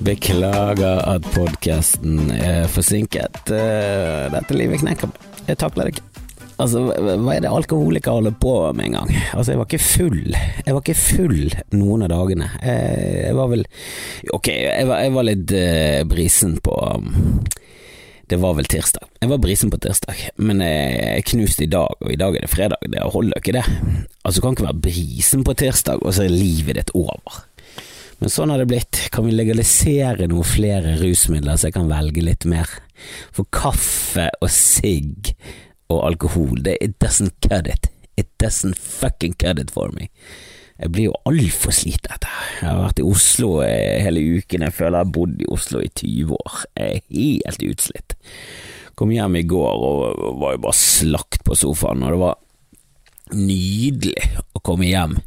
Beklager at podkasten er forsinket. Eh, Dette livet knekker meg. Jeg takler det ikke. Altså, hva er det alkoholikere holder på med en gang? Altså, jeg var ikke full. Jeg var ikke full noen av dagene. Jeg, jeg var vel Ok, jeg var, jeg var litt uh, brisen på um, det var vel tirsdag. Jeg var brisen på tirsdag, men jeg knuste i dag, og i dag er det fredag. Det holder ikke, det. Altså, du kan ikke være brisen på tirsdag, og så er livet ditt over. Men sånn har det blitt. Kan vi legalisere noen flere rusmidler, så jeg kan velge litt mer? For kaffe og sigg og alkohol, det it doesn't cut it. It doesn't fucking cut it for me. Jeg blir jo altfor slitet. Jeg har vært i Oslo hele uken, jeg føler jeg har bodd i Oslo i 20 år. Jeg er helt utslitt. Kom hjem i går og var jo bare slakt på sofaen, og det var nydelig å komme hjem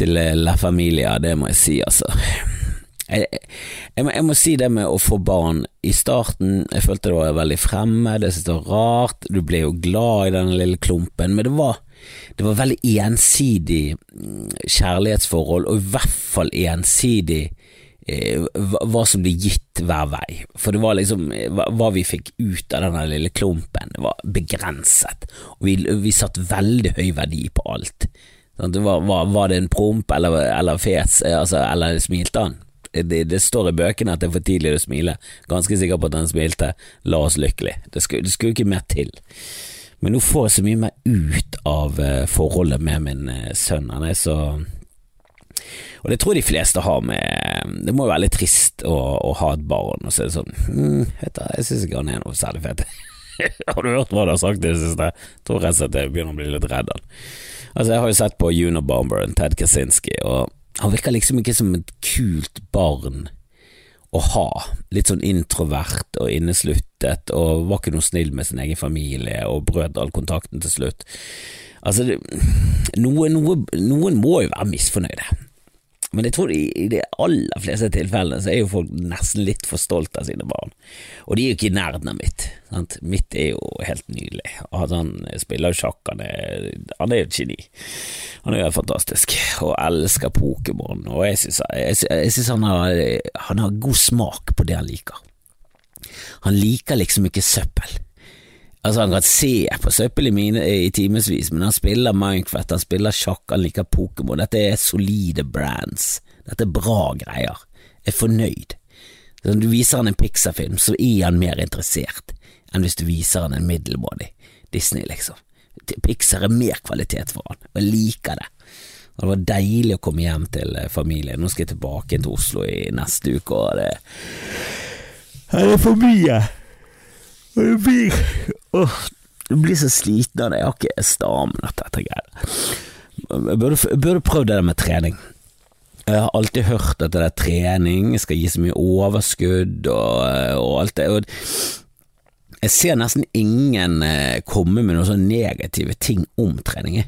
til La Familia, det må jeg si, altså. Jeg, jeg, må, jeg, må, si det med å få barn i starten, jeg følte det var veldig fremmed, jeg syntes det var rart, du ble jo glad i den lille klumpen, men det var, det var veldig ensidig mm, kjærlighetsforhold, og i hvert fall ensidig eh, hva som ble gitt hver vei. For det var liksom hva, hva vi fikk ut av denne lille klumpen, det var begrenset, og vi, vi satte veldig høy verdi på alt. Var, var, var, det en promp eller, eller fes, altså, eller smilte han? det, det, står i bøkene at det er for tidlig å smile. Ganske sikker på at han smilte. La oss lykkelig. Det skulle, det skulle ikke mer til. Men nå får jeg så mye mer ut av uh, forholdet med min sønn. Han er så Og det tror jeg de fleste har med Det må jo være litt trist å, å ha et barn, og så er det sånn hm, du, Jeg syns ikke han er noe særlig fet. har du hørt hva du har sagt i det siste? Jeg tror rett og slett jeg begynner å bli litt redd han. Altså, jeg har jo sett på Unabomber, Ted Kaczynski, og han virker liksom ikke som et kult barn å ha. Litt sånn introvert og innesluttet, og var ikke noe snill med sin egen familie, og brøt all kontakten til slutt. Altså, det, noe, noe, noen må jo være misfornøyde. Men jeg tror i de aller fleste tilfellene så er jo folk nesten litt for stolte av sine barn. Og de er jo ikke i nærheten av mitt. Sant? Mitt er jo helt nydelig. Altså, han spiller jo sjakk, han er, han er jo et geni. Han er jo fantastisk, og elsker Pokémon. Og jeg syns han, han har god smak på det han liker. Han liker liksom ikke søppel. Altså, han kan se på søppel i, mine, i timevis, men han spiller Minecraft, han spiller sjakk, han liker Pokémon. Dette er solide brands. Dette er bra greier. Jeg er fornøyd. Så du viser han en Pixar-film, så er han mer interessert enn hvis du viser han en middelmådig Disney, liksom. Pixar er mer kvalitet for han, og jeg liker det. Og det var deilig å komme hjem til eh, familien. Nå skal jeg tilbake til Oslo i neste uke, og det Er det for mye? Og det blir Åh, du blir så sliten av det. Jeg har ikke stamina til dette greiet. Jeg burde, burde prøvd det der med trening. Jeg har alltid hørt at det der trening skal gi så mye overskudd og, og alt det. Og jeg ser nesten ingen eh, komme med noen sånne negative ting om trening.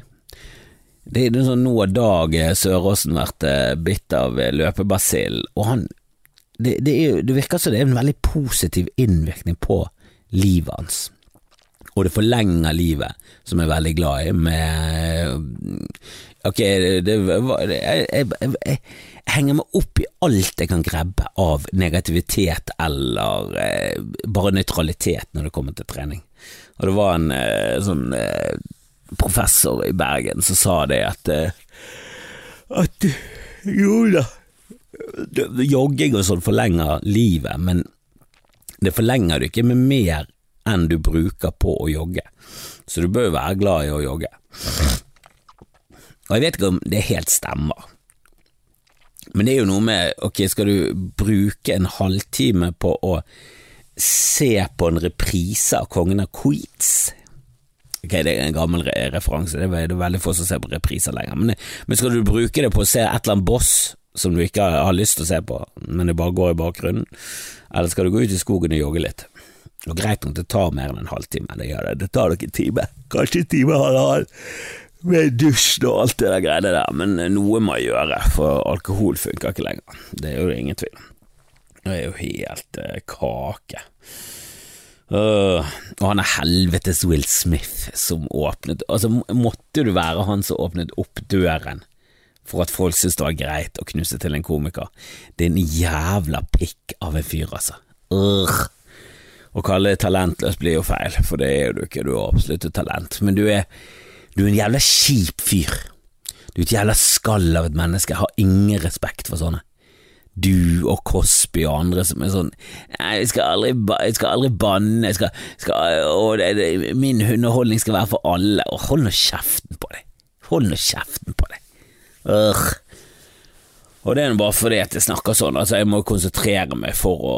Det er sånn Nå har Dag Søråsen vært eh, bitt av løpebasill, og han det, det, er, det virker som det er en veldig positiv innvirkning på livet hans og det forlenger livet, som jeg er veldig glad i, med Ok, det, var jeg, jeg, jeg, jeg, henger meg opp i alt jeg kan grabbe av negativitet eller eh, bare nøytralitet når det kommer til trening. Og det var en eh, sånn eh, professor i Bergen som sa det at eh, at jo da, jogging og sånn forlenger livet, men det forlenger du ikke med mer enn du bruker på å jogge. Så du bør jo være glad i å jogge. Og jeg vet ikke om det helt stemmer, men det er jo noe med ok, skal du bruke en halvtime på å se på en reprise av Kongen av Queens? Ok, det er en gammel referanse, det er veldig få som ser på repriser lenger, men, men skal du bruke det på å se et eller annet boss som du ikke har lyst til å se på, men det bare går i bakgrunnen, eller skal du gå ut i skogen og jogge litt? Og greit nok det tar mer enn en halvtime, det gjør det. Det tar nok en time, kanskje en time og en halv, med dusj og alt det der greiene der, men noe må jeg gjøre, for alkohol funker ikke lenger. Det er jo ingen tvil. Det er jo helt uh, kake. Uh, og han er helvetes Will Smith som åpnet Altså, måtte du være han som åpnet opp døren for at folk synes det var greit å knuse til en komiker. Det er en jævla pikk av en fyr, altså. Urgh. Å kalle det talentløs blir jo feil, for det er jo du ikke, du er absolutt et talent. Men du er, du er en jævla kjip fyr. Du er et jævla skall av et menneske, jeg har ingen respekt for sånne. Du og Cosby og andre som er sånn jeg skal aldri, jeg skal aldri banne, jeg skal, skal å, det, det, min underholdning skal være for alle. Og hold nå kjeften på deg. Hold nå kjeften på deg. Urgh. Og det er bare fordi at jeg snakker sånn, altså jeg må konsentrere meg for å,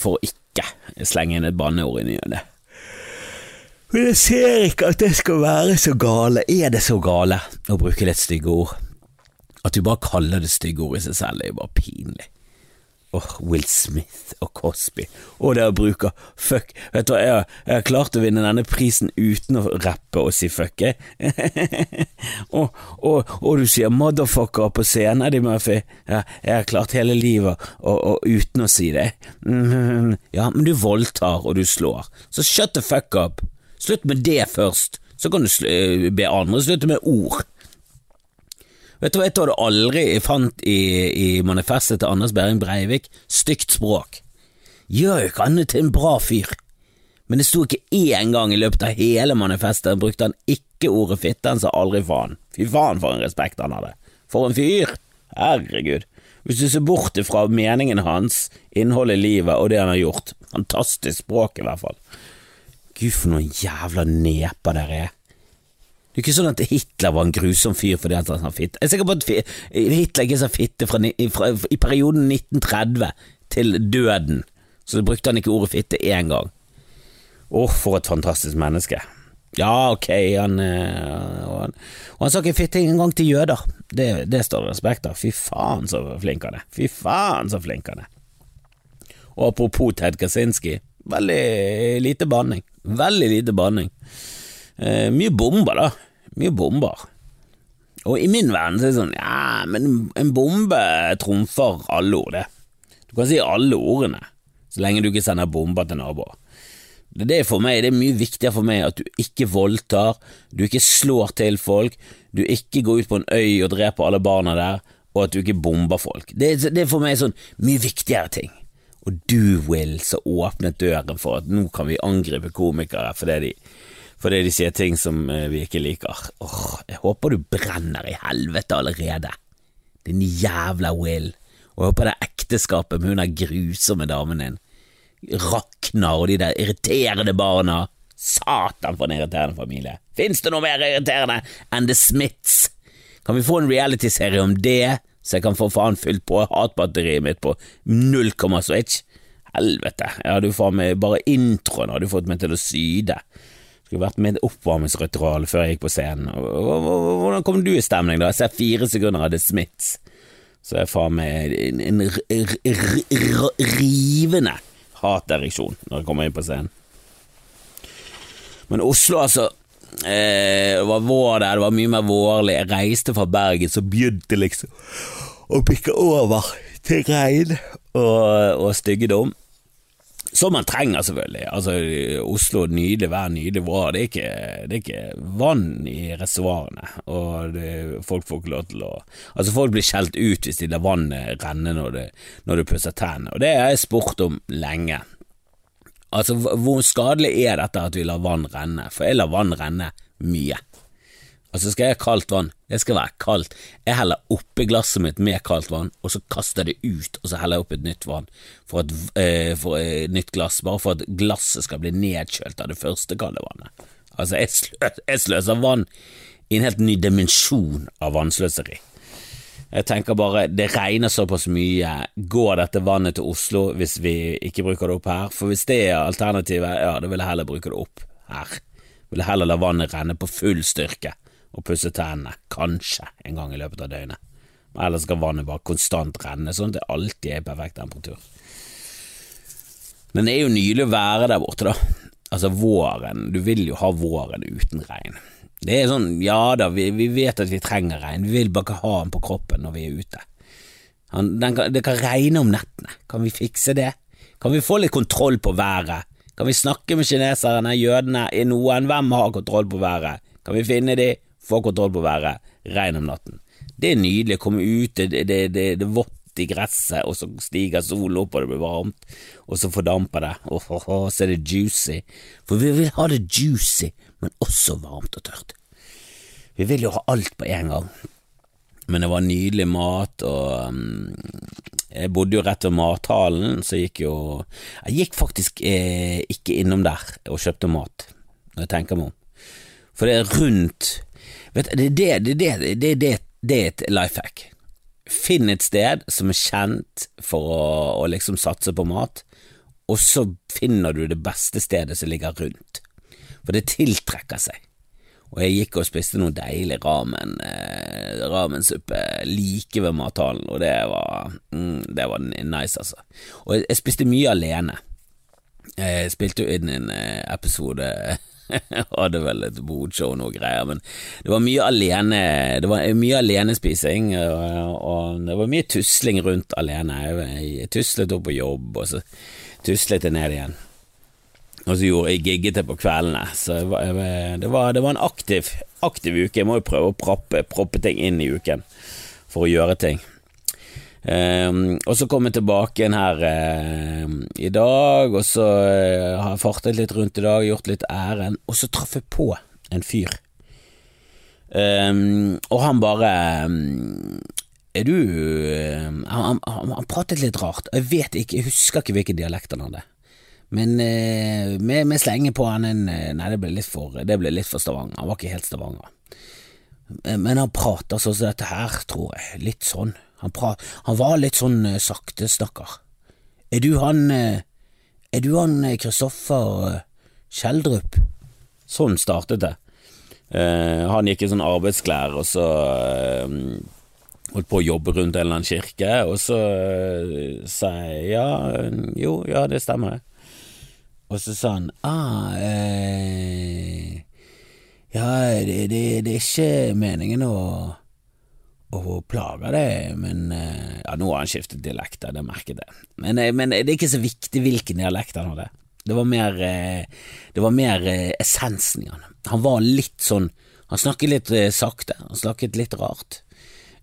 for å ikke slenge inn et banneord i ny og ne. Men jeg ser ikke at det skal være så gale. Er det så gale å bruke litt stygge ord? At du bare kaller det stygge ord i seg selv, er jo bare pinlig. Oh, Will Smith og Cosby, og det å bruke fuck Vet du hva, jeg, jeg har klart å vinne denne prisen uten å rappe og si fuck, jeg. og, og, og, du sier motherfucker på scenen, Eddie Murphy. Ja, jeg har klart hele livet og, og uten å si det. Mm, ja, men du voldtar og du slår, så shut the fuck up. Slutt med det først, så kan du be andre slutte med ord. Vet du hva du aldri fant i, i manifestet til Anders Behring Breivik? Stygt språk. Gjør jo ikke annet til en bra fyr. Men det sto ikke én gang i løpet av hele manifestet brukte han ikke ordet fitte, han sa aldri faen. Fy faen for en respekt han hadde. For en fyr! Herregud. Hvis du ser bort fra meningen hans, innholdet i livet og det han har gjort, fantastisk språk i hvert fall. Gud, for noen jævla neper dere er. Det er ikke sånn at Hitler var en grusom fyr fordi han sa fitte. Jeg er sikker på at Hitler ikke sa fitte fra, fra, i perioden 1930 til døden, så brukte han ikke ordet fitte én gang. Åh, oh, for et fantastisk menneske. Ja, ok, han, øh, og han, og han sa ikke fitte engang til jøder. Det, det står det respekt av. Fy faen så flink han er. Fy faen så flink han er. Og apropos Ted Kaczynski, veldig lite banning. Veldig lite banning. Eh, mye bomber, da. Mye bomber. Og i min verden så er det sånn, ja, men en bombe trumfer alle ord, det. Du kan si alle ordene, så lenge du ikke sender bomber til naboer. Det er, for meg, det er mye viktigere for meg at du ikke voldtar, du ikke slår til folk, du ikke går ut på en øy og dreper alle barna der, og at du ikke bomber folk. Det, det er for meg sånn mye viktigere ting. Og du, Will, så åpnet døren for at nå kan vi angripe komikere fordi de fordi de sier ting som eh, vi ikke liker. Åh, jeg håper du brenner i helvete allerede, din jævla Will, og jeg håper det ekteskapet med hun der grusomme damen din rakner, og de der irriterende barna. Satan for en irriterende familie. Fins det noe mer irriterende enn The Smiths? Kan vi få en realityserie om det, så jeg kan få faen fylt på hatbatteriet mitt på null komma switch? Helvete, hadde jo faen meg bare introen hadde fått meg til å syde. Skulle vært med oppvarmingsritual før jeg gikk på scenen. Hvordan kom du i stemning da? Jeg ser fire sekunder av The Smiths. Så er faen meg en, en rivende hatereaksjon når jeg kommer inn på scenen. Men Oslo, altså. Eh, det var vår der, det var mye mer vårlig. Jeg reiste fra Bergen, så begynte liksom å bikke over til regn og, og styggedom. Som man trenger, selvfølgelig. Altså, Oslo, nydelig vær, nydelig vår. Det er ikke, det er ikke vann i reservoarene, og folk får ikke lov til å Altså, folk blir skjelt ut hvis de lar vannet renne når, du, når du pusser tennene, og det har jeg spurt om lenge. Altså, hvor skadelig er dette at vi lar vann renne? For jeg lar vann renne mye. Altså skal jeg ha kaldt vann, det skal være kaldt. Jeg heller oppi glasset mitt med kaldt vann, og så kaster jeg det ut, og så heller jeg opp et nytt vann for et, uh, for et nytt glass, bare for at glasset skal bli nedkjølt av det første kalde vannet. Altså, jeg, slø jeg sløser vann i en helt ny dimensjon av vannsløseri. Jeg tenker bare, det regner såpass mye, går dette vannet til Oslo hvis vi ikke bruker det opp her? For hvis det er alternativet, ja, da vil jeg heller bruke det opp her. Jeg vil heller la vannet renne på full styrke og pusse tennene, kanskje en gang i løpet av døgnet. Men ellers skal vannet bare konstant renne, sånn at det alltid er perfekt temperatur. Men det er jo nylig å være der borte, da. Altså våren, du vil jo ha våren uten regn. Det er sånn, ja da, vi, vi vet at vi trenger regn, vi vil bare ikke ha den på kroppen når vi er ute. Han, kan, det kan regne om nettene, kan vi fikse det? Kan vi få litt kontroll på været? Kan vi snakke med kineserne, jødene, noen, hvem har kontroll på været? Kan vi finne de? Få kontroll på været, regn om natten. Det er nydelig å komme ut, det, det, det, det er vått i gresset, og så stiger solen opp og det blir varmt, og så fordamper det, og, oh, oh, så er det juicy. For vi vil ha det juicy, men også varmt og tørt. Vi vil jo ha alt på en gang. Men det var nydelig mat, og um, jeg bodde jo rett ved mathallen, så gikk jo Jeg gikk faktisk eh, ikke innom der og kjøpte mat, når jeg tenker meg om. For det er rundt Vet det, det, det, det, det, det er et life hack. Finn et sted som er kjent for å, å liksom satse på mat, og så finner du det beste stedet som ligger rundt. For det tiltrekker seg. Og jeg gikk og spiste noe deilig ramen, eh, ramensuppe like ved mathallen, og det var, mm, det var nice, altså. Og jeg, jeg spiste mye alene. Jeg spilte jo inn en eh, episode hadde vel et bodshow og noe greier, men det var mye alene Det var mye alenespising, og, og det var mye tusling rundt alene. Jeg, jeg tuslet opp på jobb, og så tuslet jeg ned igjen. Og så gjorde jeg gigget det på kveldene, så jeg, jeg, det, var, det, var, en aktiv, aktiv uke. Jeg må jo prøve å proppe, proppe ting inn i uken for å gjøre ting. Um, og så kom jeg tilbake igjen her uh, i dag, og så uh, har jeg fartet litt rundt i dag, gjort litt ærend, og så traff jeg på en fyr. Um, og han bare um, Er du han, han, han, pratet litt rart, jeg vet ikke, jeg husker ikke hvilken dialekt han hadde. Men uh, vi, slenger på han en Nei, det ble litt for, det ble litt for Stavanger. Han var ikke helt Stavanger. Men han prater sånn som dette her, tror jeg. Litt sånn. Han, pra, han var litt sånn uh, sakte, stakkar. Er du han uh, Er du han Kristoffer uh, Kjeldrup? Sånn startet det. Uh, han gikk i sånn arbeidsklær, og så holdt på å jobbe rundt en eller annen kirke, og så sa jeg ja, jo, ja, det stemmer. Og så sa han ah, ja, det, det, det er ikke meningen å og plaga det, men eh, ja, nå har han skiftet dialekt, det merket jeg. Men, eh, men, det er ikke så viktig hvilken dialekt han hadde. Det var mer, eh, det var mer essensen i han. Han var litt sånn Han snakket litt sakte, han snakket litt rart.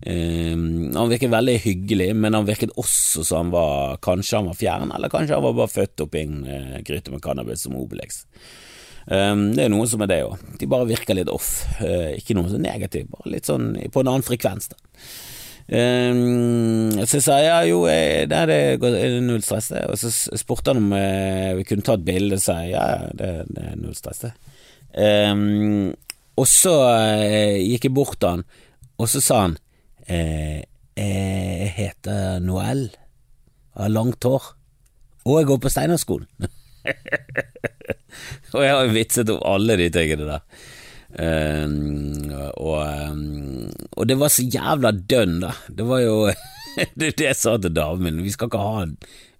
Um, han virket veldig hyggelig, men han virket også som han var Kanskje han var fjern, eller kanskje han var bare født oppi en uh, gryte med cannabis som Obelix. Um, det er noen som er det òg. De bare virker litt off. Uh, ikke noe så negativ, bare litt sånn på en annen frekvens. da. Um, så sa jeg jo, eh, det er, null stress, det. Og så spurte han om vi kunne ta et bilde, sa jeg ja, det, er null stress, det. Og så gikk jeg bort til han, og så sa han jeg heter Noel, har langt hår, og jeg går på Steinerskolen. og jeg har jo vitset om alle de tingene der. Um, og, um, og, det var så jævla dønn, da. Det var jo Det det jeg sa til damen min, vi skal ikke ha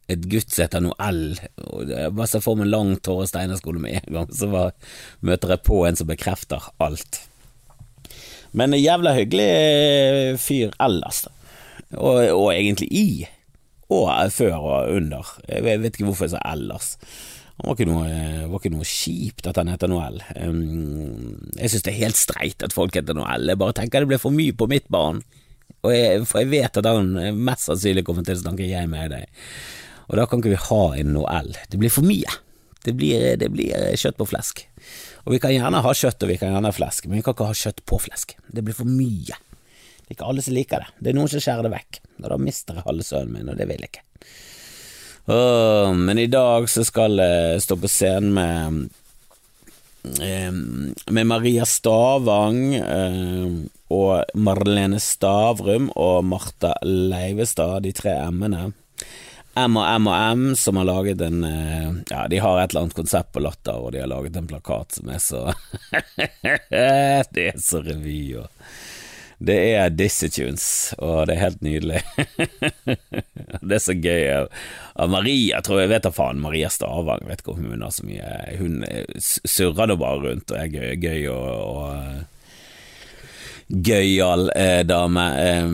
et gutt som heter Noel. Jeg bare ser for meg lang Tåre Steinerskole med en gang, så bare møter jeg på en som bekrefter alt. Men en jævla hyggelig fyr ellers, da. Og, og egentlig i. Og før og under. Jeg vet ikke hvorfor jeg sa ellers. Det var ikke noe, var ikke noe kjipt at han heter Noel. Jeg synes det er helt streit at folk heter Noel. Jeg bare tenker det blir for mye på mitt barn. Og jeg, for jeg vet at han mest sannsynlig kommer til å snakke jeg med deg. Og da kan ikke vi ha en Noel. Det blir for mye. Det blir, det blir kjøtt på flesk. Og vi kan gjerne ha kjøtt og vi kan gjerne ha flesk, men vi kan ikke ha kjøtt på flesk. Det blir for mye. Det er ikke alle som liker det. Det er noen som skjærer det vekk. Og da mister jeg halve sønnen min, og det vil jeg ikke. Men i dag så skal jeg stå på scenen med med Maria Stavang og Marlene Stavrum og Marta Leivestad, de tre M-ene. M og M og M, som har laget en Ja, de har et eller annet konsept på Latter, og de har laget en plakat som er så Det er så revy og det er Dizzie Tunes, og det er helt nydelig. det er så gøy. Maria, tror jeg vet da faen, Maria Stavang, vet ikke om hun har så mye Hun surrer det bare rundt og er gøy, gøy og, og gøyal eh, dame. Eh,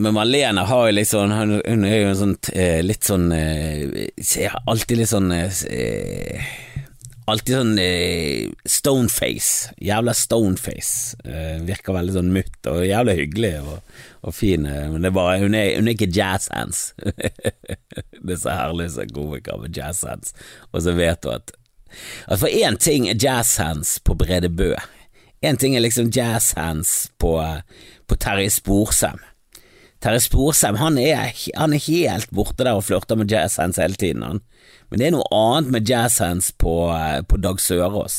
men Malene har jo sånn Hun, hun er jo en sånn eh, litt sånn eh, Alltid litt sånn eh, alltid sånn eh, stoneface. Jævla stoneface. Eh, virker veldig sånn mutt og jævlig hyggelig og, og fin. eh, Men det er bare, hun, er, hun er ikke jazzhands. det er så med jazzhands. Og så vet du at, at for én ting er jazzhands på Brede Bø. Én ting er liksom jazzhands på, på Terje Sporsem. Terje Sporsem han er, han er helt borte der og flørter med jazzhands hele tiden. Han. Men det er noe annet med jazzhands på, på Dag Sørås.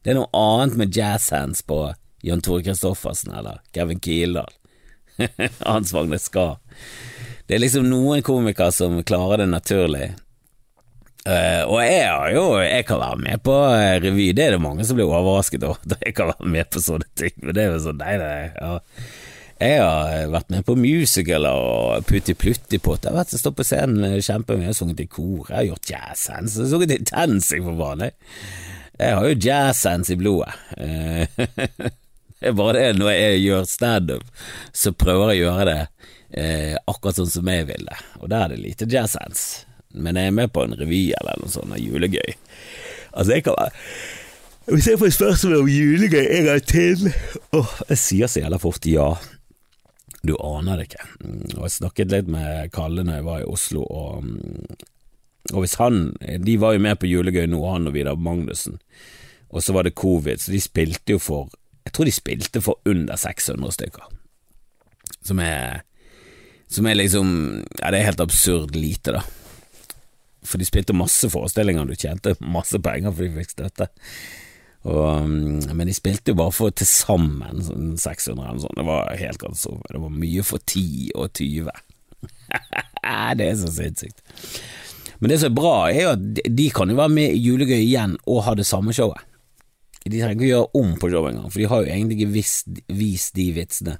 Det er noe annet med jazzhands på Jan Tore Christoffersen eller Kevin Kildahl. Hans Magne Skar. Det er liksom noen komikere som klarer det naturlig. Uh, og jeg har jo Jeg kan være med på uh, revy, det er det mange som blir overrasket over. At jeg kan være med på sånne ting, men det er jo sånn, nei, nei, ja. Jeg har vært med på musicaler og Putti Plutti-pott. Jeg har vært stått på scenen kjempemye, sunget i kor, jeg har gjort jazzhands, jeg har sunget i TenSing for faen. Jeg har jo jazzhands i blodet. Det er bare det når jeg gjør standup, så prøver jeg å gjøre det eh, akkurat sånn som jeg vil det, og da er det lite jazzhands. Men jeg er med på en revy eller noe sånt og julegøy. Altså, jeg kan være Hvis jeg får spørsmål om julegøy en gang til Åh, jeg sier så jævla fort ja. Du aner det ikke. Og jeg snakket litt med Kalle når jeg var i Oslo, og, og hvis han De var jo med på julegøy nå, han og Vidar Magnussen, og så var det covid, så de spilte jo for Jeg tror de spilte for under 600 stykker, som er Som er liksom Ja, det er helt absurd lite, da. For de spilte masse forestillinger, du tjente masse penger for de fikk støtte. Og, men de spilte jo bare for til sammen 600 eller sånn. Det var helt katastrofe. Det var mye for 10 og 20. det er så sinnssykt. Men det som er bra, er jo at de kan jo være med i Julegøy igjen og ha det samme showet. De trenger ikke gjøre om på showet engang, for de har jo egentlig ikke vist, vist de vitsene,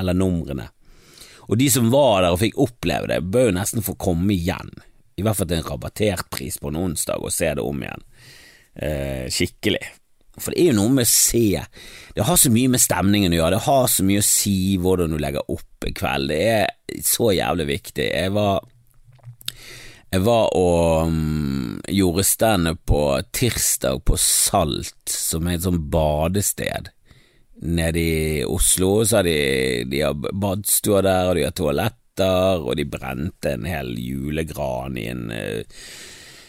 eller numrene. Og de som var der og fikk oppleve det, bør jo nesten få komme igjen. I hvert fall til en rabattert pris på en onsdag, og se det om igjen. Eh, skikkelig. For det er jo noe med å se Det har så mye med stemningen å gjøre, det har så mye å si hvordan du legger opp en kveld. Det er så jævlig viktig. Jeg var jeg var og um, gjorde standup på tirsdag på Salt, som er et sånt badested nede i Oslo. Så har de, de har badstua der, og de har toaletter, og de brente en hel julegran i en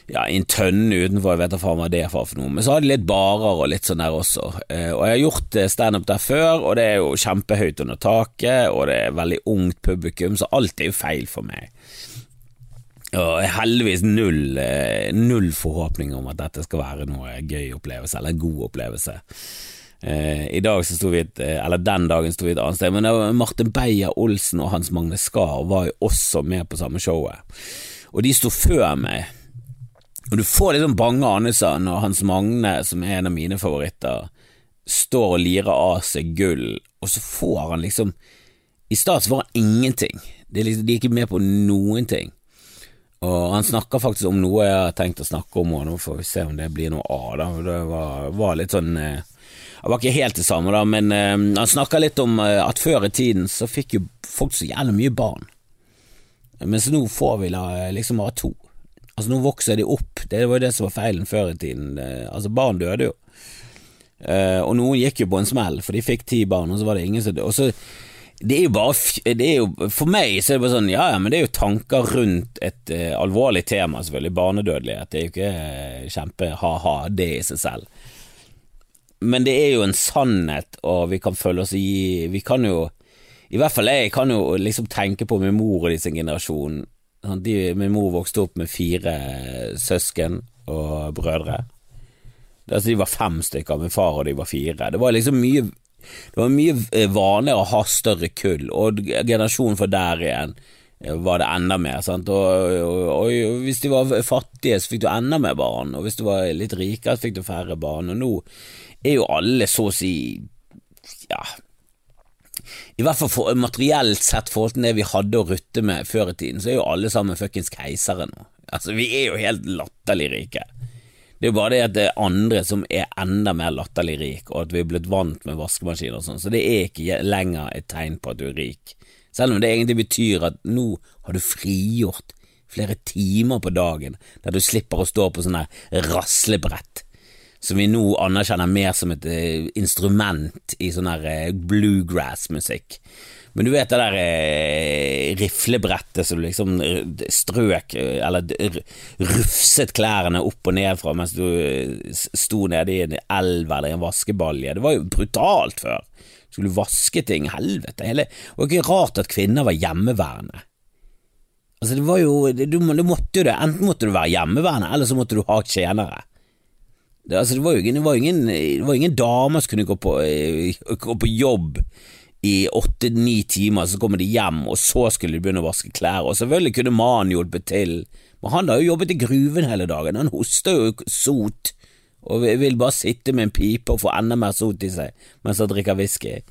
ja, i en tønne utenfor, jeg vet da faen hva det er for noe. Men så har de litt barer og litt sånn der også. Og jeg har gjort standup der før, og det er jo kjempehøyt under taket, og det er veldig ungt publikum, så alt er jo feil for meg. Og heldigvis null, null forhåpninger om at dette skal være noe gøy opplevelse, eller god opplevelse. I dag så sto vi et, eller Den dagen sto vi et annet sted, men Martin Beyer-Olsen og Hans Magne Skar var jo også med på samme showet. Og de sto før meg. Og du får litt sånn bange anelser når Hans Magne, som er en av mine favoritter, står og lirer av seg gull, og så får han liksom I stad får han ingenting. De er, liksom, de er ikke med på noen ting. Og han snakker faktisk om noe jeg har tenkt å snakke om, og nå får vi se om det blir noe av. da Det var, var litt sånn Det var ikke helt det samme, da, men uh, han snakker litt om uh, at før i tiden så fikk jo folk så jævlig mye barn, mens nå får vi liksom bare to. Altså Nå vokser de opp, det var jo det som var feilen før i tiden. Altså Barn døde jo, uh, og noen gikk jo på en smell, for de fikk ti barn, og så var det ingen som døde. Og så det er jo bare er jo, For meg så er det bare sånn, ja ja, men det er jo tanker rundt et uh, alvorlig tema, selvfølgelig. Barnedødelighet. Det er jo ikke uh, kjempe ha-ha, det i seg selv. Men det er jo en sannhet, og vi kan føle oss i Vi kan jo I hvert fall jeg kan jo liksom tenke på min mor og sin generasjon. De, min mor vokste opp med fire søsken og brødre. Altså, de var fem stykker, min far og de var fire. Det var liksom mye det var mye vanligere å ha større kull, og generasjonen for der igjen var det enda mer. Sant? Og, og, og, hvis de var fattige, så fikk du enda mer barn, og hvis du var litt rikere, så fikk du færre barn. Og nå er jo alle så å si i hvert fall for, materielt sett forhold til det vi hadde å rutte med før i tiden, så er jo alle sammen fuckings keisere nå. Altså, vi er jo helt latterlig rike. Det er jo bare det at det er andre som er enda mer latterlig rik, og at vi er blitt vant med vaskemaskiner og sånn, så det er ikke lenger et tegn på at du er rik. Selv om det egentlig betyr at nå har du frigjort flere timer på dagen der du slipper å stå på sånne raslebrett som vi nå anerkjenner mer som et eh, instrument i sånn her eh, bluegrass-musikk. Men du vet det der eh, riflebrettet som du liksom strøk eh, eller rufset klærne opp og ned fra mens du sto nede i en elv eller i en vaskebalje. Det var jo brutalt før. Skulle vaske ting, helvete. Hele, det var ikke rart at kvinner var hjemmeværende. Altså, det var jo du, du måtte jo det. Enten måtte du være hjemmeværende, eller så måtte du ha tjenere. Det, altså, det var jo ingen, det var ingen, det var ingen damer som kunne gå på, eh, gå på jobb i åtte-ni timer, så kommer de hjem, og så skulle de begynne å vaske klær. Og selvfølgelig kunne mannen hjulpet til, men han har jo jobbet i gruven hele dagen. Han hoster jo sot, og vil bare sitte med en pipe og få enda mer sot i seg mens han drikker whisky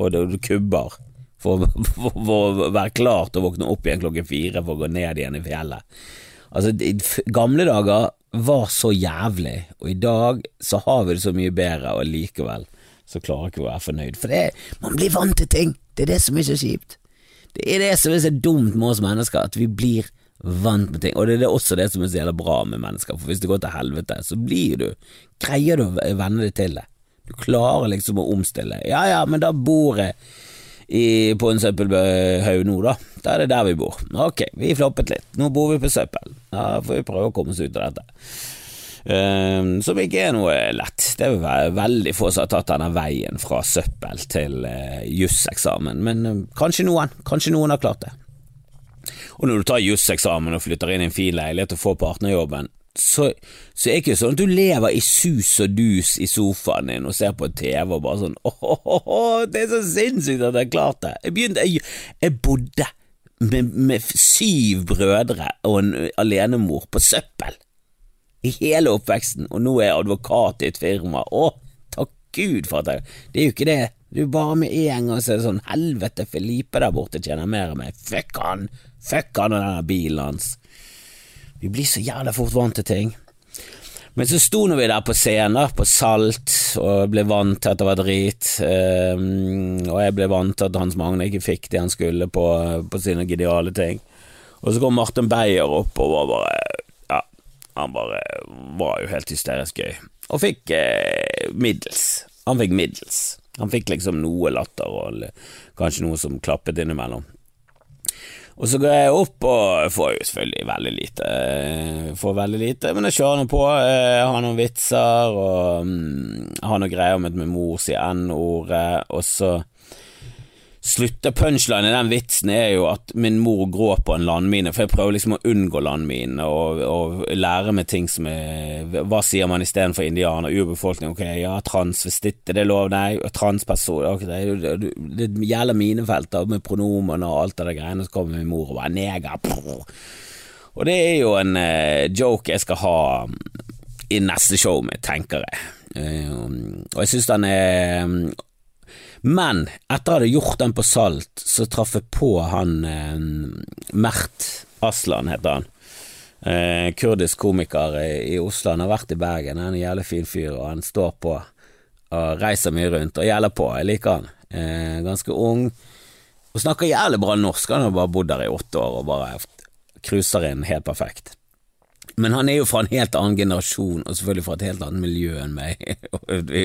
og kubber. For, for, for å være klar til å våkne opp igjen klokken fire for å gå ned igjen i fjellet. Altså, i gamle dager var så jævlig, og i dag så har vi det så mye bedre, og likevel så klarer ikke å være fornøyd. For det, man blir vant til ting, det er det som er så kjipt. Det er det som er så dumt med oss mennesker, at vi blir vant med ting, og det er også det som er så jævla bra med mennesker, for hvis det går til helvete, så blir du, greier du å venne deg til det. Du klarer liksom å omstille. Ja ja, men da bor jeg i, på en søppelhaug nå, da. Da er det der vi bor. Ok, vi floppet litt. Nå bor vi på søppel. Da får vi prøve å komme oss ut av dette. Um, som ikke er noe lett. Det er veldig få som har tatt denne veien fra søppel til uh, jusseksamen, men uh, kanskje noen. Kanskje noen har klart det. Og når du tar jusseksamen og flytter inn i en fin leilighet og får partnerjobben, så, så er ikke sånn at du lever i sus og dus i sofaen din og ser på TV og bare sånn åh, det er så sinnssykt at jeg har klart det. Jeg begynte, jeg, jeg bodde med, med syv brødre og en alenemor på søppel i hele oppveksten, og nå er jeg advokat i et firma. Å, takk Gud for at jeg Det er jo ikke det. Er bare med en gang så er det sånn Helvete, Felipe der borte tjener mer enn meg. Fuck han! Fuck han og den bilen hans. Vi blir så jævla fort vant til ting. Men så sto nå vi der på scenen, på Salt, og ble vant til at det var drit. Um, og jeg ble vant til at Hans Magne ikke fikk det han skulle på, på sine geniale ting. Og så kom Martin Beyer opp og var bare Ja, han bare var jo helt hysterisk gøy. Og fikk eh, middels. Han fikk middels. Han fikk liksom noe latter og kanskje noe som klappet innimellom. Og så går jeg opp og får jo selvfølgelig veldig lite. eh, Får veldig lite, men jeg kjører nå på. Jeg Har noen vitser og mm, har noen greier om at min mor sier N-ordet, og så slutter punchline i den vitsen er jo at min mor grår på en landmine, for jeg prøver liksom å unngå landmine og, og lære meg ting som er Hva sier man istedenfor indianer, urbefolkning, ok, ja, transvestitt, er det lov, nei, transperson, ok, det, det, det gjelder minefelter med pronomen og alt det der greiene, så kommer min mor og bare neger, brr. og det er jo en eh, joke jeg skal ha i neste show mitt, tenker jeg. Uh, og jeg syns den er men etter jeg hadde gjort den på Salt, så traff jeg på han eh, Mert Aslan, heter han. Eh, kurdisk komiker i, i Oslo. Han har vært i Bergen, han er en jævlig fin fyr, og han står på og reiser mye rundt og gjelder på. Jeg liker han. Eh, ganske ung og snakker jævlig bra norsk. Han har bare bodd der i åtte år og bare cruiser inn helt perfekt. Men han er jo fra en helt annen generasjon, og selvfølgelig fra et helt annet miljø enn meg. Vi,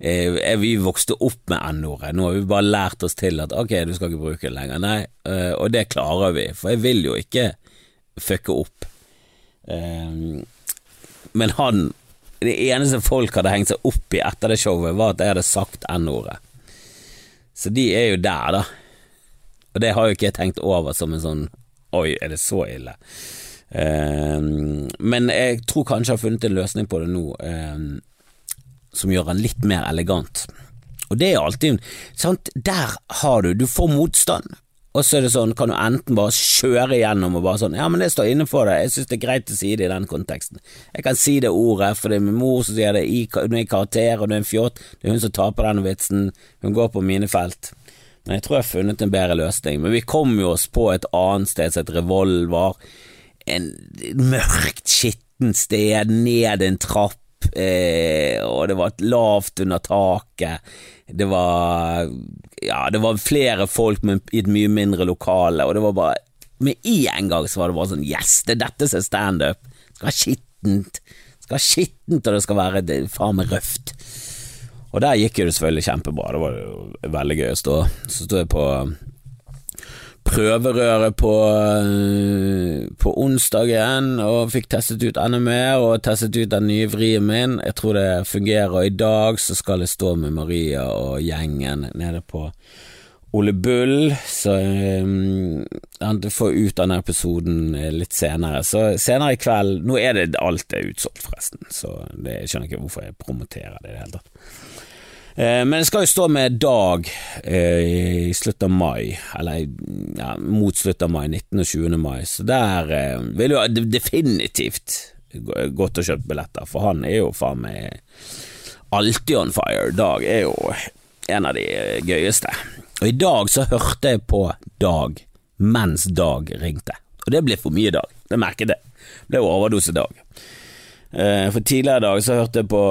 eh, vokste opp med N-ordet, nå har vi bare lært oss til at ok, du skal ikke bruke det lenger. Nei, eh, og det klarer vi, for jeg vil jo ikke fucke opp. Eh, Men han Det eneste folk hadde hengt seg opp i etter det showet, var at jeg hadde sagt N-ordet. Så de er jo der, da. Og det har jo ikke jeg tenkt over som en sånn Oi, er det så ille? Eh, men jeg tror kanskje jeg har funnet en løsning på det nå eh, som gjør den litt mer elegant. Og det er alltid sant? Der har du Du får motstand, og så er det sånn, kan du enten bare kjøre igjennom og bare sånn Ja, men det står innenfor det, jeg synes det er greit å si det i den konteksten. Jeg kan si det ordet, for det er min mor som sier det, hun er i karakter, og du er en fjott, det er hun som taper denne vitsen, hun går på mine felt. Men jeg tror jeg har funnet en bedre løsning. Men vi kom jo oss på et annet sted som et revolver en mørkt, skittent sted, ned en trapp, eh, og det var lavt under taket. Det var Ja, det var flere folk men i et mye mindre lokale, og det var bare Med en gang så var det bare sånn Yes, det er dette som er standup. Skal være skittent. skal være skittent, og det skal være det, faen meg røft. Og der gikk jo det selvfølgelig kjempebra, det var jo veldig gøy å stå. Så sto jeg på prøverøret på, på igjen og fikk testet ut enda mer, og testet ut den nye vrien min. Jeg tror det fungerer. I dag så skal jeg stå med Maria og gjengen nede på Ole Bull, så um, han får ut denne episoden litt senere. Så senere i kveld Nå er det alt er utsolgt, forresten, så det, jeg skjønner ikke hvorfor jeg promoterer det i det hele tatt. Eh, men jeg skal jo stå med Dag eh, i slutten av mai, eller ja, mot slutten av mai, 19. og 20. mai, så der eh, vil jo definitivt gått og kjøpt billetter, for han er jo faen meg alltid on fire. Dag er jo en av de gøyeste. Og i dag så hørte jeg på Dag mens Dag ringte, og det ble for mye Dag, det merket jeg. Ble overdose Dag. For tidligere i dag så hørte jeg på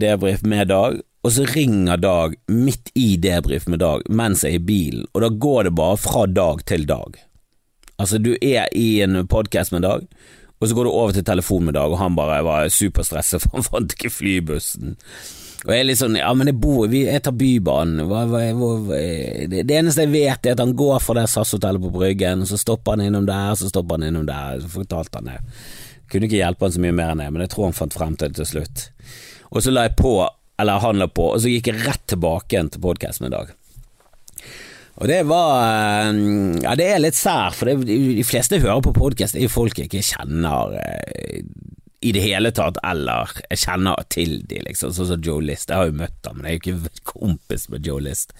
Debrif med Dag, og så ringer Dag midt i debrief med Dag mens jeg er i bilen, og da går det bare fra dag til dag. Altså, du er i en podkast med Dag, og så går du over til telefon med Dag, og han bare var superstresset, for han fant ikke flybussen. Og jeg er litt sånn, ja, men jeg bor, jeg tar Bybanen, hva, hva, hva, det, det, eneste jeg vet er at han går fra det SAS-hotellet på Bryggen, og så stopper han innom der, så stopper han innom der, så fortalte han det. Kunne ikke hjelpe han så mye mer enn det, men jeg tror han fant frem til det til slutt. Og så la jeg på eller handla på, og så gikk jeg rett tilbake til podkasten i dag. Og det var eh, Ja, det er litt sær, for det, de fleste hører på podkast, er jo folk jeg ikke kjenner eh, i det hele tatt, eller jeg kjenner til de, liksom, sånn som Joe List. Jeg har jo møtt ham, men jeg er jo ikke kompis med Joe List.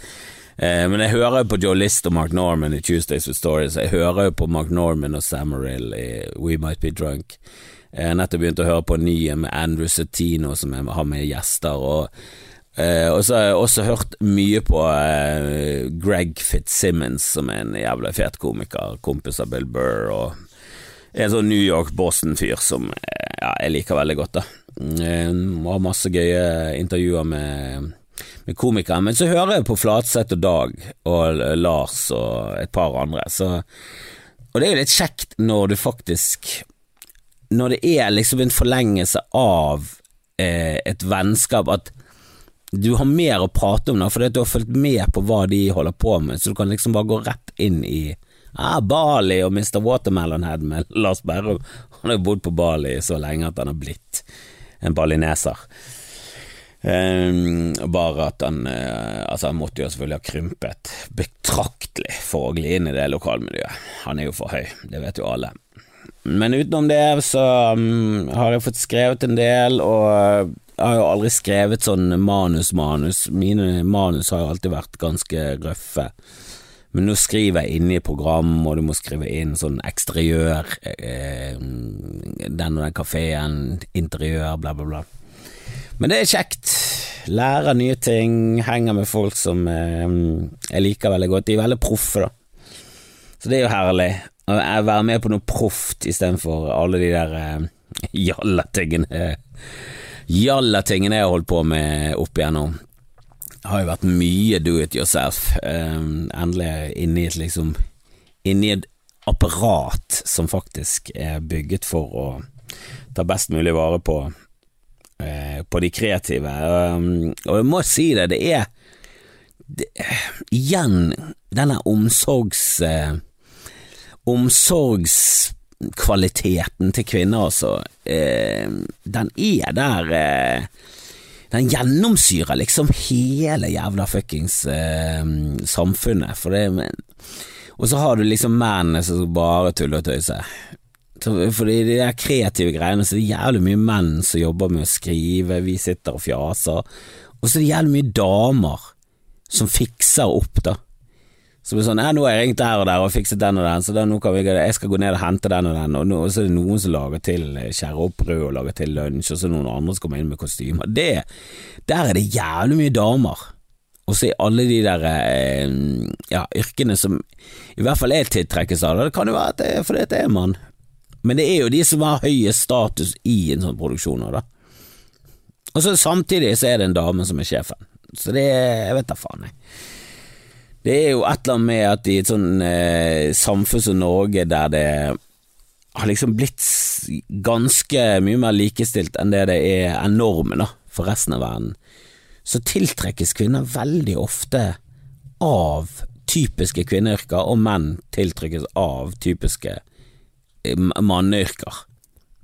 Eh, men jeg hører jo på Joe List og Mark Norman i Tuesdays with Stories, jeg hører jo på Mark Norman og Samarill i We Might Be Drunk. Jeg har nettopp begynt å høre på nye med Andrew Settino, som jeg har med gjester. Og, eh, og så har jeg også hørt mye på eh, Greg Fitzsimmons, som er en jævla fet komiker. Kompis av Bill Burr. Og en sånn New York-Boston-fyr som eh, ja, jeg liker veldig godt. da og har masse gøye intervjuer med, med komikere. Men så hører jeg på Flatseth og Dag og Lars og et par andre. Så, og det er jo litt kjekt når du faktisk når det er liksom en forlengelse av eh, et vennskap, at du har mer å prate om, da, fordi du har fulgt med på hva de holder på med, så du kan liksom bare gå rett inn i ah, Bali og Mr. Watermelon Head med Lars Berrum. Han har jo bodd på Bali så lenge at han har blitt en balineser. Um, bare at han uh, Altså, han måtte jo selvfølgelig ha krympet betraktelig for å gli inn i det lokalmiljøet. Han er jo for høy, det vet jo alle. Men utenom det så um, har jeg fått skrevet en del, og jeg har jo aldri skrevet sånn manus-manus. Mine manus har jo alltid vært ganske røffe. Men nå skriver jeg inne i program, og du må skrive inn sånn eksteriør, eh, den og den kafeen, interiør, bla, bla, bla. Men det er kjekt. Lærer nye ting, henger med folk som eh, jeg liker veldig godt. De er veldig proffe, da. Så det er jo herlig være med på noe proft istedenfor alle de der uh, jallatingene Jallatingene jeg har holdt på med opp igjennom. Det har jo vært mye do it yourself. Um, endelig inni et liksom Inni et apparat som faktisk er bygget for å ta best mulig vare på uh, på de kreative. Um, og jeg må si det, det er det, Igjen denne omsorgs... Uh, omsorgskvaliteten til kvinner, altså, eh, den er der eh, Den gjennomsyrer liksom hele jævla fuckings eh, samfunnet, for det Og så har du liksom mennene som bare tuller og tøyser. For de der kreative greiene, så er det jævlig mye menn som jobber med å skrive, vi sitter og fjaser, og så er det jævlig mye damer som fikser opp, da. Så er sånn, ja, nå har jeg ringt der og der og fikset den og den, så da, nå kan vi, jeg skal gå ned og hente den og den, og, nå, og så er det noen som lager til eh, skjærer opp brød og lager til lunsj, og så er det noen andre som kommer inn med kostymer. Det, der er det jævlig mye damer. Og så er alle de der eh, ja, yrkene som i hvert fall jeg tiltrekkes av, det kan jo være at det er fordi det er mann, men det er jo de som har høyest status i en sånn produksjon da. Og så samtidig så er det en dame som er sjefen, så det er, jeg vet da faen, jeg. Det er jo et eller annet med at i et sånn eh, samfunn som Norge, der det har liksom blitt ganske mye mer likestilt enn det det er enorme da, for resten av verden, så tiltrekkes kvinner veldig ofte av typiske kvinneyrker, og menn tiltrekkes av typiske eh, manneyrker.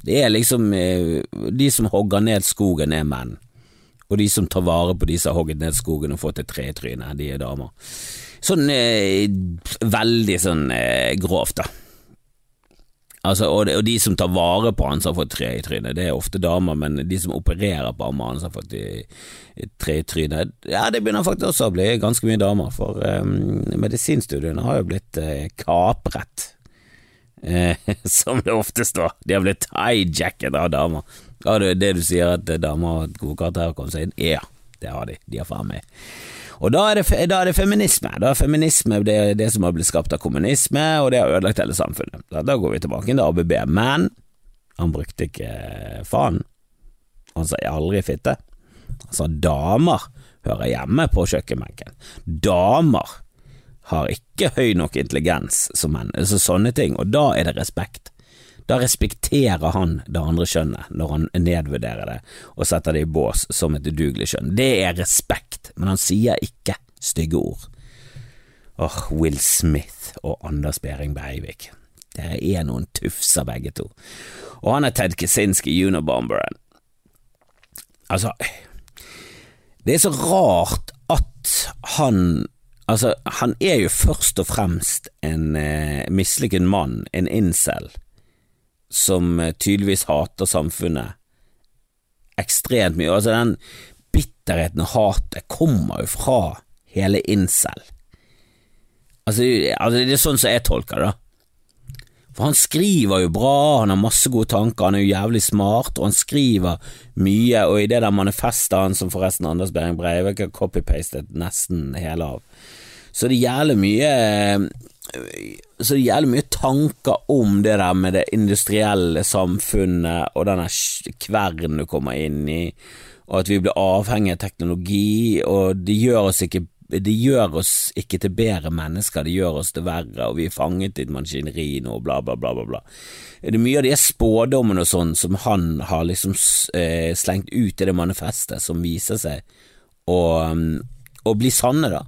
Det er liksom eh, De som hogger ned skogen, er menn. Og de som tar vare på de som har hogget ned skogen og fått et tre i trynet, de er damer. Sånn eh, veldig sånn eh, grovt, da. Altså, og, de, og, de som tar vare på han som har fått tre i trynet, det er ofte damer, men de som opererer på han som har fått tre i trynet, ja, det begynner faktisk også å bli ganske mye damer, for um, medisinstudiene har jo blitt uh, kapret, uh, som det ofte står. De har blitt hijacket av damer. Ja, det, det du sier at damer har et gode karakterer og kommet seg inn, ja, det har de. De har faen meg og da er, det, da er det, feminisme. Da er feminisme det, det, som har blitt skapt av kommunisme, og det har ødelagt hele samfunnet. Da går vi tilbake til ABB. Men han brukte ikke faen. Han sa aldri fitte. Han sa damer hører hjemme på kjøkkenbenken. Damer har ikke høy nok intelligens som menn. Så sånne ting. Og da er det respekt. Da respekterer han det andre kjønnet når han nedvurderer det og setter det i bås som et udugelig kjønn. Det er respekt, men han sier ikke stygge ord. Åh, oh, Will Smith og Anders Behring Breivik. Dere er noen tufser begge to. Og han er Ted Kaczynski, Unobomberen. Altså, det er så rart at han Altså, han er jo først og fremst en eh, mislykket mann, en incel som eh, tydeligvis hater samfunnet ekstremt mye. Altså, den bitterheten og hatet kommer jo fra hele incel. Altså, altså, det er sånn som jeg tolker det, da. For han skriver jo bra, han har masse gode tanker, han er jo jævlig smart, og han skriver mye, og i det der manifestet han, som forresten Anders Behring Breivik har copy-pastet nesten hele av, så det er jævlig mye så gjelder mye tanker om det der med det industrielle samfunnet og denne kvernen du kommer inn i, og at vi blir avhengig av teknologi, og det gjør oss ikke det gjør oss ikke til bedre mennesker, det gjør oss til verre, og vi er fanget i et maskineri nå, bla, bla, bla, bla, bla. Det er mye av de spådommene og sånn som han har liksom eh, slengt ut i det manifestet, som viser seg å bli sanne, da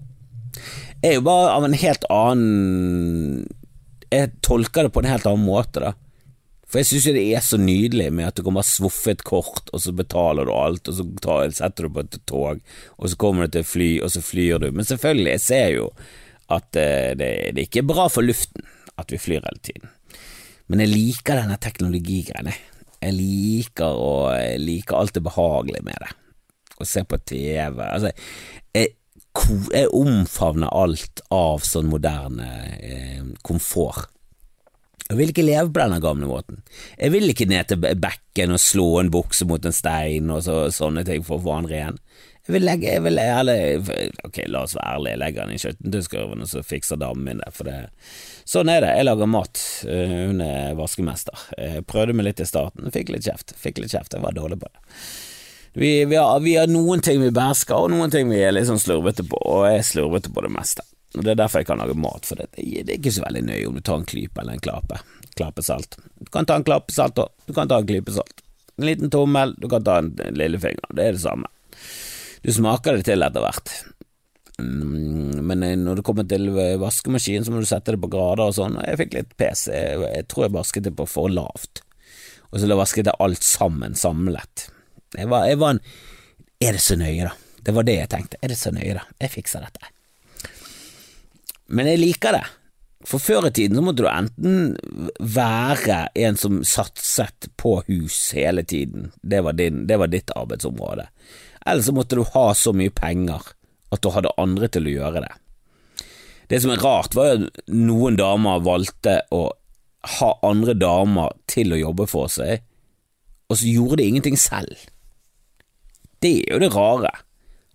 er jo bare av en helt annen Jeg tolker det på en helt annen måte, da. For jeg syns jo det er så nydelig med at du kan bare svoffe et kort, og så betaler du alt, og så tar, setter du på et tog, og så kommer du til fly, og så flyr du. Men selvfølgelig, jeg ser jo at eh, det, det ikke er bra for luften at vi flyr hele tiden. Men jeg liker denne teknologigreiene. Jeg liker, og jeg liker alt det behagelige med det. Å se på TV. Altså, jeg omfavner alt av sånn moderne eh, komfort. Jeg vil ikke leve på denne gamle måten. Jeg vil ikke ned til bekken og slå en bukse mot en stein og så, sånne ting for å få den ren. Jeg vil legge, jeg vil ærlig, ok, la oss være ærlige, jeg legger den i kjøttendiskurven og så fikser damen min det, for det Sånn er det, jeg lager mat, eh, hun er vaskemester. Jeg prøvde meg litt i starten, fikk litt kjeft, fikk litt kjeft, jeg var dårlig på det. Vi, vi, har, vi, har, noen ting vi behersker, og noen ting vi er litt sånn slurvete på, og jeg er slurvete på det meste. Og Det er derfor jeg kan lage mat, for det, det er ikke så veldig nøye om du tar en klype eller en klape. Klapesalt. Du kan ta en klapesalt òg, du kan ta en klypesalt. En liten tommel, du kan ta en, en lillefinger, det er det samme. Du smaker det til etter hvert. Mm, men eh, når det kommer til vaskemaskinen, så må du sette det på grader og sånn, og jeg fikk litt pes. Jeg, jeg tror jeg vasket det på for lavt, og så vasket jeg alt sammen samlet. Jeg var, jeg var en Er det så nøye, da? Det var det jeg tenkte. Er det så nøye, da? Jeg fikser dette. Men jeg liker det. For før i tiden så måtte du enten være en som satset på hus hele tiden, det var, din, det var ditt arbeidsområde, eller så måtte du ha så mye penger at du hadde andre til å gjøre det. Det som er rart, var jo at noen damer valgte å ha andre damer til å jobbe for seg, og så gjorde de ingenting selv. Det er jo det rare.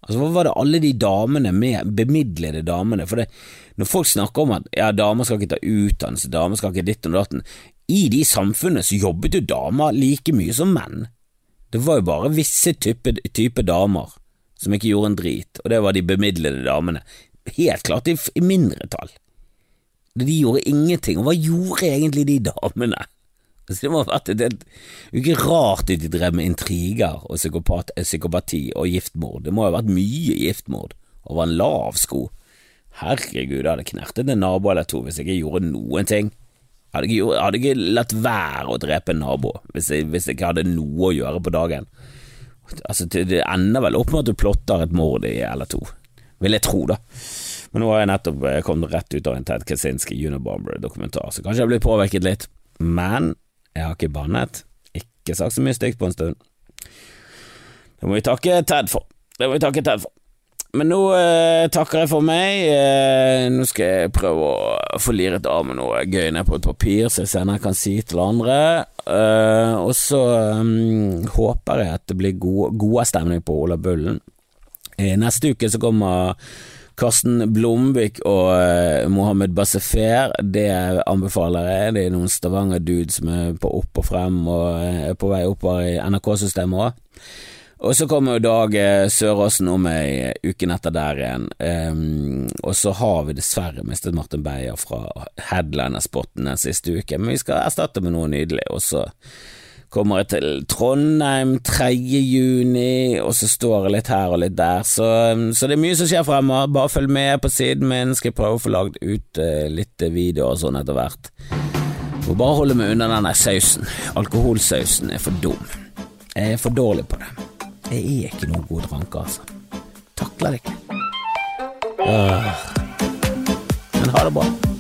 Altså, Hva var det alle de damene med bemidlede damene? For det, når folk snakker om at ja, damer skal ikke ta utdannelse, damer skal ikke ditt og datten I de samfunnene så jobbet jo damer like mye som menn. Det var jo bare visse type, type damer som ikke gjorde en drit, og det var de bemidlede damene. Helt klart i, i mindretall. De gjorde ingenting, og hva gjorde egentlig de damene? Det ha vært det, det er ikke rart at de drev med intriger og psykopat, psykopati og giftmord. Det må ha vært mye giftmord over en lav sko. Herregud, jeg hadde knertet en nabo eller to hvis jeg ikke gjorde noen ting. Jeg hadde ikke, jeg hadde ikke latt være å drepe en nabo hvis jeg, hvis jeg ikke hadde noe å gjøre på dagen. Altså, Det ender vel opp med at du plotter et mord i eller to, vil jeg tro, da. Men nå har jeg nettopp kommet rett ut av en Ted Kaczynski Unibomber-dokumentar, så kanskje jeg blir påvirket litt. Men jeg har ikke bannet, ikke sagt så mye stygt på en stund. Det må vi takke Ted for. Det må vi takke Ted for. Men nå eh, takker jeg for meg. Eh, nå skal jeg prøve å få liret av med noe gøy ned på et papir, så jeg senere kan si til andre. Eh, og så um, håper jeg at det blir god, god stemning på Ola Bullen. neste uke så kommer Karsten Blomvik og uh, Mohammed Bassefer, det anbefaler jeg. Det er noen Stavanger-dudes som er på opp og frem og er på vei oppover i NRK-systemet òg. Og så kommer jo Dag eh, Søråsen om ei uken etter der igjen, um, og så har vi dessverre mistet Martin Beyer fra headlinerspotten den siste uke, men vi skal erstatte med noe nydelig. Og så kommer jeg til Trondheim 3. juni, og så står jeg litt her og litt der, så, så det er mye som skjer fremover. Bare følg med på siden min, skal jeg prøve å få lagd ut uh, litt videoer og sånn etter hvert. Må bare holde meg unna den sausen. Alkoholsausen er for dum. Jeg er for dårlig på det. Jeg er ikke noen god dranker, altså. Takler det ikke. Øh. Men ha det bra.